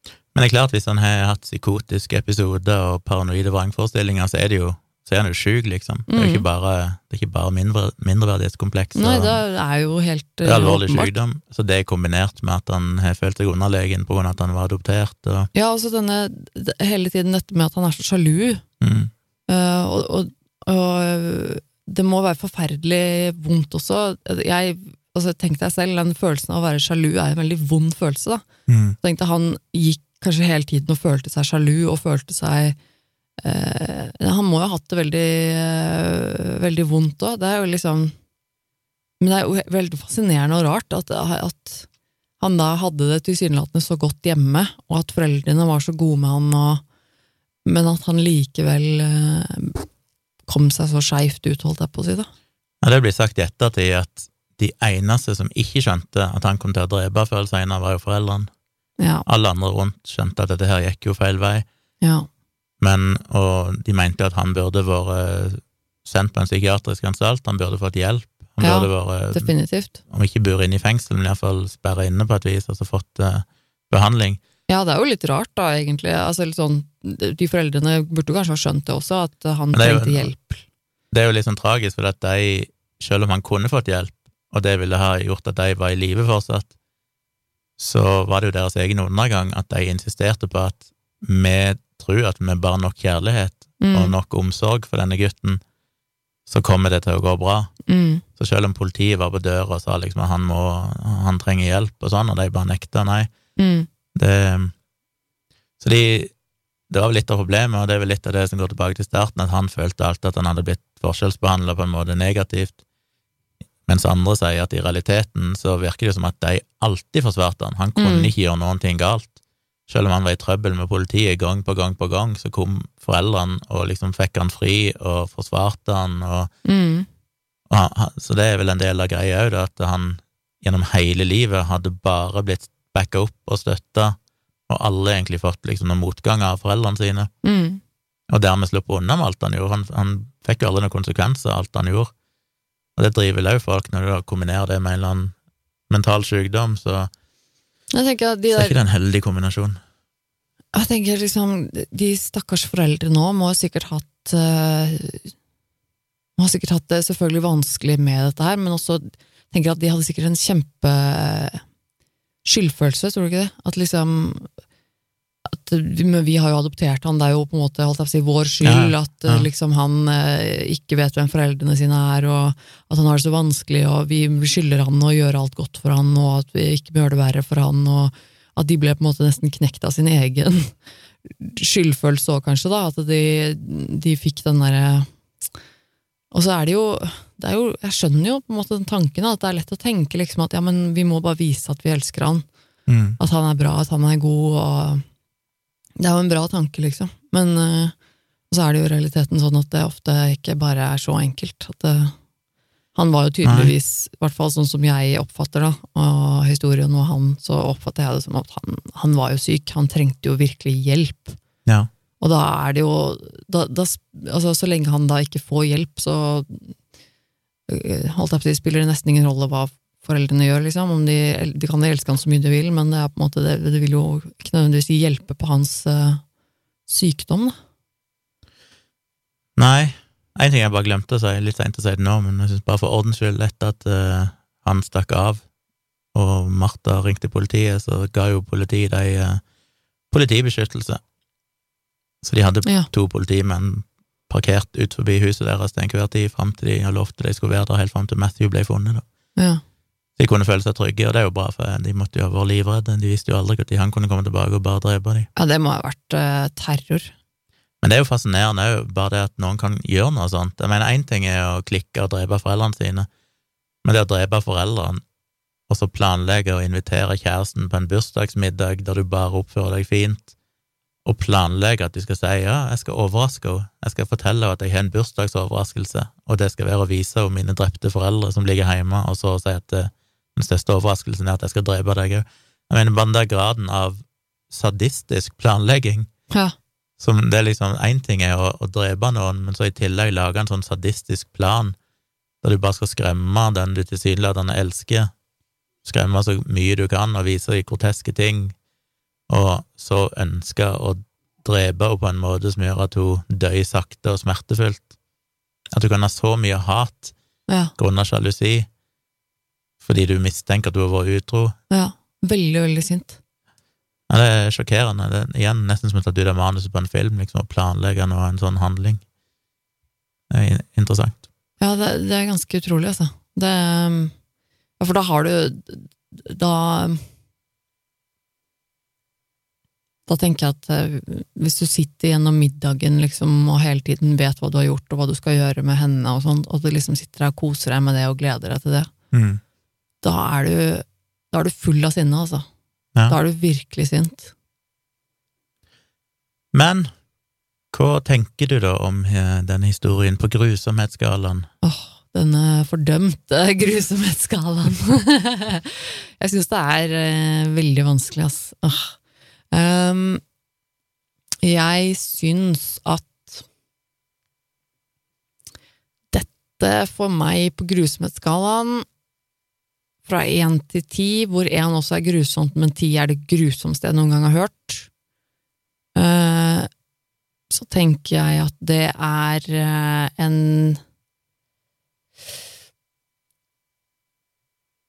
Men det er klart, hvis han har hatt psykotiske episoder og paranoide vrangforestillinger, så er det jo så er han jo sjuk, liksom. Det er jo ikke mm. bare, det ikke bare mindre, mindreverdighetskompleks. Nei, det er jo helt Det er alvorlig sykdom, så det er kombinert med at han har følt seg underlegen på grunn av at han var adoptert. Og... Ja, altså denne, hele tiden dette med at han er så sjalu, mm. uh, og, og, og det må være forferdelig vondt også. Jeg, altså, Tenk deg selv, den følelsen av å være sjalu er en veldig vond følelse. da. Mm. Tenk deg, Han gikk kanskje hele tiden og følte seg sjalu, og følte seg eh, Han må jo ha hatt det veldig, eh, veldig vondt òg. Det er jo liksom Men det er jo veldig fascinerende og rart at, at han da hadde det tilsynelatende så godt hjemme, og at foreldrene var så gode med han, og, men at han likevel eh, kom seg så skeivt ut, holdt jeg på å si. da. Ja, Det blir sagt i ettertid at de eneste som ikke skjønte at han kom til å drepe før eller senere, var jo foreldrene. Ja. Alle andre rundt skjønte at dette her gikk jo feil vei. Ja. Men, og de mente jo at han burde vært sendt på en psykiatrisk anstalt, han burde fått hjelp. Han ja, burde vært, definitivt. Om ikke bure inne i fengsel, men iallfall sperra inne på et vis, og så fått uh, behandling. Ja, det er jo litt rart, da, egentlig. Altså, litt sånn, de foreldrene burde kanskje ha skjønt det også, at han trengte hjelp. Det er jo litt sånn tragisk, for at de, selv om han kunne fått hjelp, og det ville ha gjort at de var i live fortsatt, så var det jo deres egen undergang at de insisterte på at vi tror at vi bare nok kjærlighet mm. og nok omsorg for denne gutten, så kommer det til å gå bra. Mm. Så selv om politiet var på døra og sa liksom at han, må, han trenger hjelp og sånn, og de bare nekta, nei, mm. Det, så de, det var vel litt av problemet, og det er vel litt av det som går tilbake til starten, at han følte alltid at han hadde blitt forskjellsbehandla på en måte negativt, mens andre sier at i realiteten så virker det som at de alltid forsvarte han. Han kunne mm. ikke gjøre noen ting galt. Selv om han var i trøbbel med politiet gang på gang på gang, så kom foreldrene og liksom fikk han fri og forsvarte han, og, mm. og han, Så det er vel en del av greia òg, at han gjennom hele livet hadde bare blitt backa opp og støtta, og alle egentlig fått liksom noen motgang av foreldrene sine. Mm. Og dermed sluppet unna med alt han gjorde. Han, han fikk jo aldri noen konsekvenser av alt han gjorde. Og det driver òg folk, når du da kombinerer det med en eller annen mental sykdom, så de Så er ikke det en heldig kombinasjon. Jeg tenker liksom, De stakkars foreldre nå må sikkert hatt eh, Må ha sikkert hatt det selvfølgelig vanskelig med dette her, men også tenker at de hadde sikkert en kjempe skyldfølelse, tror du ikke det? At liksom at vi, men vi har jo adoptert han, det er jo på en måte si, vår skyld Ja, at eh, ja. liksom han eh, ikke vet hvem foreldrene sine er, og at han har det så vanskelig, og vi skylder han å gjøre alt godt for han, og at vi ikke bør det verre for han, og at de ble på en måte nesten knekt av sin egen skyldfølelse òg, kanskje, da, at de, de fikk den derre Og så er det jo det er jo, Jeg skjønner jo på en måte den tanken, at det er lett å tenke liksom at ja, men vi må bare vise at vi elsker han, Mm. at han er bra, at han er god, og Det er jo en bra tanke, liksom. Men uh, så er det jo i realiteten sånn at det ofte ikke bare er så enkelt. At det, han var jo tydeligvis, i hvert fall sånn som jeg oppfatter da, og historien og han, så oppfatter jeg det som at han, han var jo syk. Han trengte jo virkelig hjelp. Ja. Og da er det jo da, da, altså, Så lenge han da ikke får hjelp, så øh, holdt jeg på spiller det nesten ingen rolle hva foreldrene gjør, liksom. Om de, de kan elske han så mye de vil, men det, er på en måte, det, det vil jo ikke nødvendigvis hjelpe på hans uh, sykdom, da. Nei, en ting jeg bare glemte å si, litt seint å si det nå, men jeg synes bare for ordens skyld lett at uh, han stakk av, og Martha ringte politiet, så ga jo politiet de uh, politibeskyttelse. Så de hadde Ja. to politimenn parkert ut forbi huset deres til enhver tid, fram til de lovte de skulle være der helt fram til Matthew ble funnet. Ja. De kunne føle seg trygge, og det er jo bra, for de måtte jo ha vært livredde. De visste jo aldri når han kunne komme tilbake og bare drepe dem. ja, det må ha vært uh, terror. Men det er jo fascinerende òg, bare det at noen kan gjøre noe sånt. Jeg mener, én ting er å klikke og drepe foreldrene sine, men det å drepe foreldrene, og så planlegge å invitere kjæresten på en bursdagsmiddag der du bare oppfører deg fint, og planlegge at de skal si ja, jeg skal overraske henne, jeg skal fortelle henne at jeg har en bursdagsoverraskelse, og det skal være å vise henne mine drepte foreldre som ligger hjemme, og så si at eh, den største overraskelsen er at jeg skal drepe deg òg. Jeg mener, bare den der graden av sadistisk planlegging Ja. som det er liksom Én ting er å, å drepe noen, men så i tillegg lage en sånn sadistisk plan der du bare skal skremme den du tilsynelatende elsker, skremme så mye du kan og vise dem groteske ting, og så ønske å drepe henne på en måte som gjør at hun dør sakte og smertefullt. At du kan ha så mye hat ja. grunnet sjalusi fordi du mistenker at du har vært utro. ja. Veldig, veldig sint. Ja, det er sjokkerende. Det er igjen nesten som å ta ut av manuset på en film, liksom, å planlegge noe, en sånn handling. Det er interessant. Ja, det, det er ganske utrolig, altså. Det, ja, for da har du Da Da tenker jeg at eh, hvis du sitter gjennom middagen liksom, og hele tiden vet hva du har gjort, og hva du skal gjøre med henne, og sånt, og du liksom sitter der og koser deg med det og gleder deg til det, Mm. da er du, da er du full av sinne, altså. Ja. Da er du virkelig sint. Men hva tenker du da om eh, denne historien på grusomhetsskalaen? Åh, denne fordømte grusomhetsskalaen. jeg syns det er eh, veldig vanskelig, ass. Åh. Ehm, jeg syns at dette for meg på grusomhetsskalaen fra én til ti, hvor én også er grusomt, men ti er det grusomste jeg noen gang har hørt, uh, så tenker jeg at det er uh, en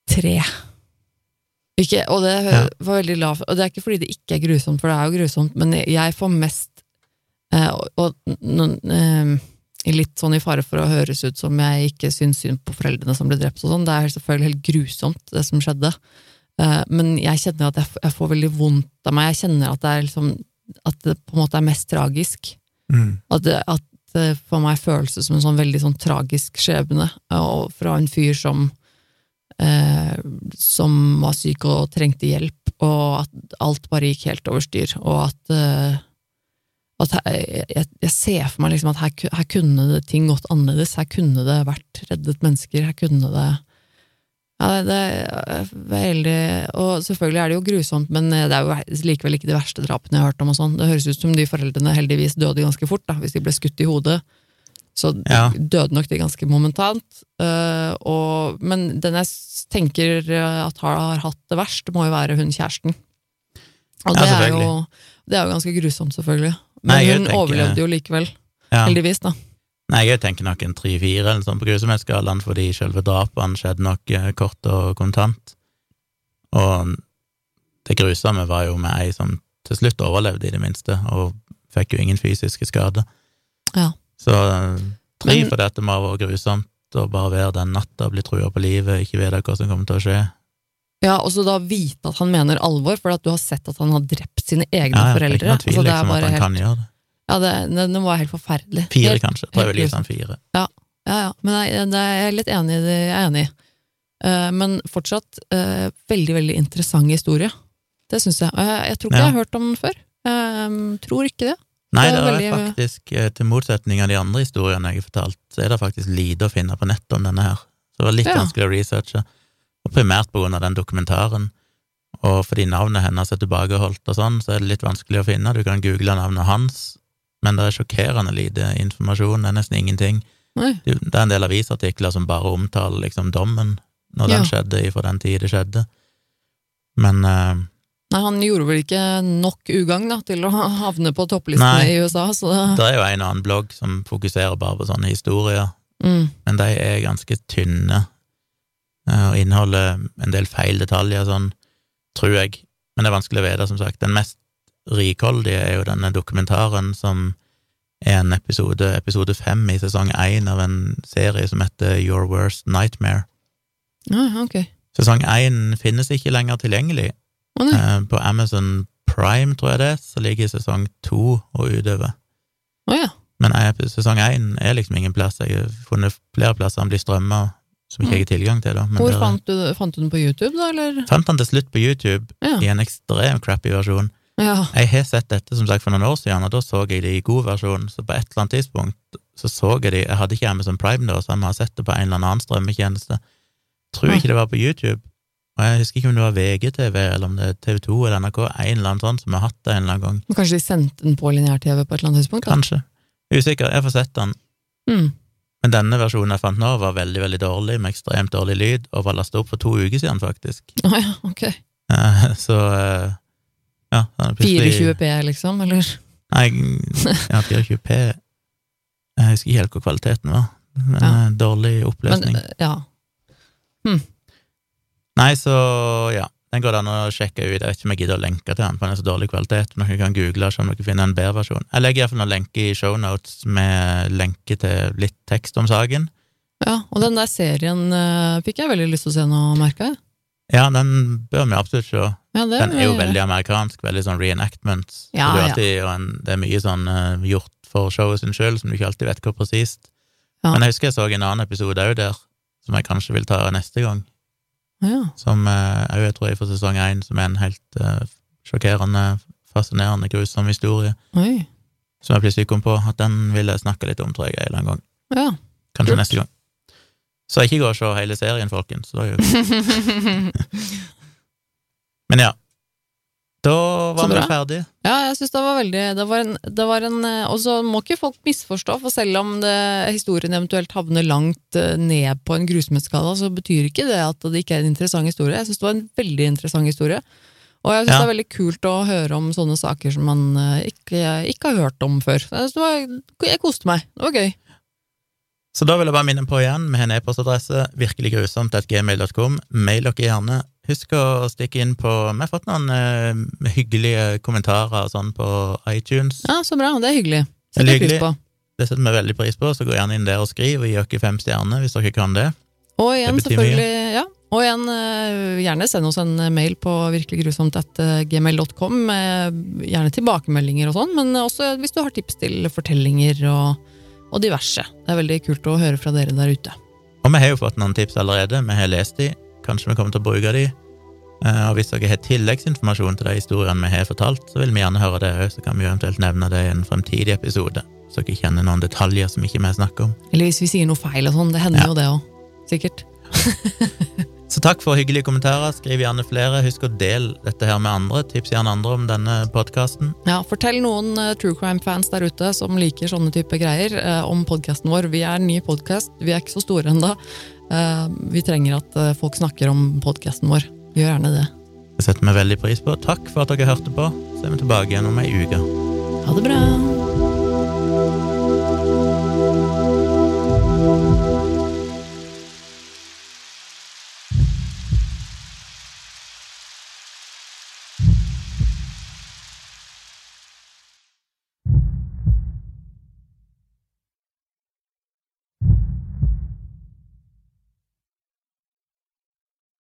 tre. Ikke, og det Ja. var veldig lavt, og det er ikke fordi det ikke er grusomt, for det er jo grusomt, men jeg får mest eh, og, og eh, litt sånn i fare for å høres ut som jeg ikke syns synd på foreldrene som ble drept og sånn, det er selvfølgelig helt grusomt, det som skjedde. Eh, men jeg kjenner at jeg, jeg får veldig vondt av meg, jeg kjenner at det er liksom at det på en måte er mest tragisk. Mm. At det, at for meg føles som en sånn veldig sånn tragisk skjebne, og fra en fyr som eh, som var syk og trengte hjelp, og at alt bare gikk helt over styr, og at, eh, at jeg, jeg, jeg ser for meg liksom at her, her kunne ting gått annerledes, her kunne det vært reddet mennesker, her kunne det ja, det er veldig Og selvfølgelig er det jo grusomt, men det er jo likevel ikke de verste drapene jeg har hørt om. og sånn. Det høres ut som de foreldrene heldigvis døde ganske fort, da, hvis de ble skutt i hodet. Så Ja. døde nok de ganske momentant. Uh, og, men den jeg tenker eh, at har, har hatt det verst, må jo være hun kjæresten. Og Ja, det, er jo, det er jo ganske grusomt, selvfølgelig. Men Nei, hun tenker- overlevde jo likevel, Ja. heldigvis, da. Nei, jeg tenker nok en tre-fire eller sånn på grusomhetsskalaen, fordi selve drapene skjedde nok eh, kort og kontant. Og det grusomme var jo med ei som til slutt overlevde, i det minste, og fikk jo ingen fysiske skader. Ja. Så eh, tre for dette må ha vært grusomt, å bare være den natta, bli trua på livet, ikke vite hva som kommer til å skje. Ja, og så da vite at han mener alvor, for at du har sett at han har drept sine egne Ja, det er ikke noe tvil Altså, det er liksom, at han helt, kan gjøre det. ja, det, det, det var helt forferdelig. Fire, helt, kanskje. Helt gi sånn fire. Ja, ja, men jeg, det er jeg litt enig i. det Jeg er enig i. Eh, men fortsatt uh, veldig, veldig interessant historie. Det syns jeg. Og jeg. Tror ikke Ja. jeg har hørt om den før. Eh, tror ikke det. Nei, Det det er er faktisk, eh, til motsetning av de andre historiene jeg har fortalt, så er det faktisk lite å finne på nettet om denne her. Så det var litt Ja. vanskelig å researche, og primært på grunn av den dokumentaren. Og fordi navnet hennes er tilbakeholdt og sånn, så er det litt vanskelig å finne. Du kan google navnet hans, men det er sjokkerende lite informasjon, det er nesten ingenting. Nei. Det er en del avisartikler som bare omtaler liksom dommen, når Ja. den skjedde, fra den tid det skjedde. Men eh, Nei, han gjorde vel ikke nok ugagn da, til å havne på topplistene Nei. i USA, så det, det er jo en og annen blogg som fokuserer bare på sånne historier, mm, men de er ganske tynne eh, og inneholder en del feil detaljer, sånn, tror jeg. Men det er vanskelig å vite, som sagt. Den mest rikholdige er jo denne dokumentaren som er en episode, episode fem i sesong én av en serie som heter Your Worst Nightmare. Ah, ok. Sesong én finnes ikke lenger tilgjengelig. Eh, På Amazon Prime, tror jeg det, så ligger sesong to og utover. Oh, ja. Men sesong én er liksom ingen plass. Jeg har funnet flere plasser den blir strømma, som ikke jeg har tilgang til. da. Men Hvor der, fant du, fant du den på YouTube, da, eller? fant den til slutt på YouTube Ja. i en ekstremt crappy versjon. ja. Jeg har sett dette som sagt for noen år siden, og da så jeg det i god versjon, så på et eller annet tidspunkt så så jeg det Jeg hadde ikke Amazon Prime da, så jeg må ha sett det på en eller annen strømmetjeneste. Tror ikke det var på YouTube. Og jeg husker ikke om det var VGTV, eller om det er TV 2 eller NRK, en eller annen sånn som har hatt det en eller annen gang. Men Kanskje de sendte den på lineær-TV på et eller annet tidspunkt? Da? Kanskje. Usikker. Jeg får sett den. Mm. Men denne versjonen jeg fant nå, var veldig veldig dårlig, med ekstremt dårlig lyd, og var lastet opp for to uker siden, faktisk. Ah, ja, ok. Eh, Så eh, ja. plutselig- 24P, liksom, eller? Nei, ja, 24P Jeg husker ikke helt hvor kvaliteten var, men Ja. eh, dårlig oppløsning. Men, ja. Nei, så ja. Den går det an å sjekke ut. Jeg vet ikke om jeg gidder å lenke til den, for den er så dårlig kvalitet. Men dere kan google og se om dere finner en bedre versjon. Jeg legger iallfall noen lenker i shownotes med lenke til litt tekst om saken. ja. Og den der serien uh, fikk jeg veldig lyst til å se nå, merka jeg. Ja, den bør vi absolutt se. Ja, det Den er jo veldig amerikansk, veldig sånn reenactment. Ja, det, er ja. alltid, og en, det er mye sånn uh, gjort for showet sin skyld, som du ikke alltid vet hvor presist. Ja. Men jeg husker jeg så en annen episode òg der, som jeg kanskje vil ta neste gang. Ja. Som eh, òg jeg tror jeg for sesong én, som er en helt uh, sjokkerende, fascinerende, grusom historie. Oi. Som jeg plutselig kom på at den vil jeg snakke litt om, tror jeg, en eller annen gang. Ja. Kanskje Kult. neste gang. Så ikke gå og se hele serien, folkens. Det er jo... Men ja. Da var vi ferdige. Ja, jeg syns det var veldig Det var en, det var en eh, Og så må ikke folk misforstå, for selv om det, historien eventuelt havner langt eh, ned på en grusomhetsskala, så betyr ikke det at det ikke er en interessant historie. Jeg syns det var en veldig interessant historie. Og jeg syns Ja. det er veldig kult å høre om sånne saker som man eh, ikke, ikke har hørt om før. Jeg, det var, jeg koste meg. Det var gøy. Så da vil jeg bare minne på igjen, vi har en e-postadresse, virkeliggrusomt.gmail.com. Mail dere gjerne. Husk å stikke inn på Vi har fått noen eh, hyggelige kommentarer og sånn på iTunes. Ja, Så bra. Det er hyggelig. Setter hyggelig. pris på. Det setter vi veldig pris på, så gå gjerne inn der og skriv, og gi oss fem stjerner hvis dere kan det. Og igjen, selvfølgelig, ja. Og igjen, eh, gjerne send oss en mail på virkeliggrusomt.gmail.com med gjerne tilbakemeldinger og sånn, men også hvis du har tips til fortellinger og, og diverse. Det er veldig kult å høre fra dere der ute. Og vi har jo fått noen tips allerede, vi har lest de, kanskje vi kommer til å bruke de. Eh, Og hvis dere har tilleggsinformasjon til de historiene vi har fortalt, så vil vi gjerne høre det òg, så kan vi eventuelt nevne det i en fremtidig episode, så dere kjenner noen detaljer som ikke vi snakker om. Eller hvis vi sier noe feil og sånn, det hender Ja. jo det òg. Sikkert. Så Så takk for hyggelige kommentarer. Skriv gjerne flere. Husk å dele dette her med andre. Tips gjerne andre om denne podkasten. Ja, Fortell noen uh, true crime-fans der ute som liker sånne type greier, uh, om podkasten vår. Vi er en ny podkast, vi er ikke så store ennå. Uh, vi trenger at folk snakker om podkasten vår. Gjør gjerne det. Det setter vi veldig pris på. Takk for at dere hørte på. Så er vi tilbake igjen om ei uke. Ha det bra.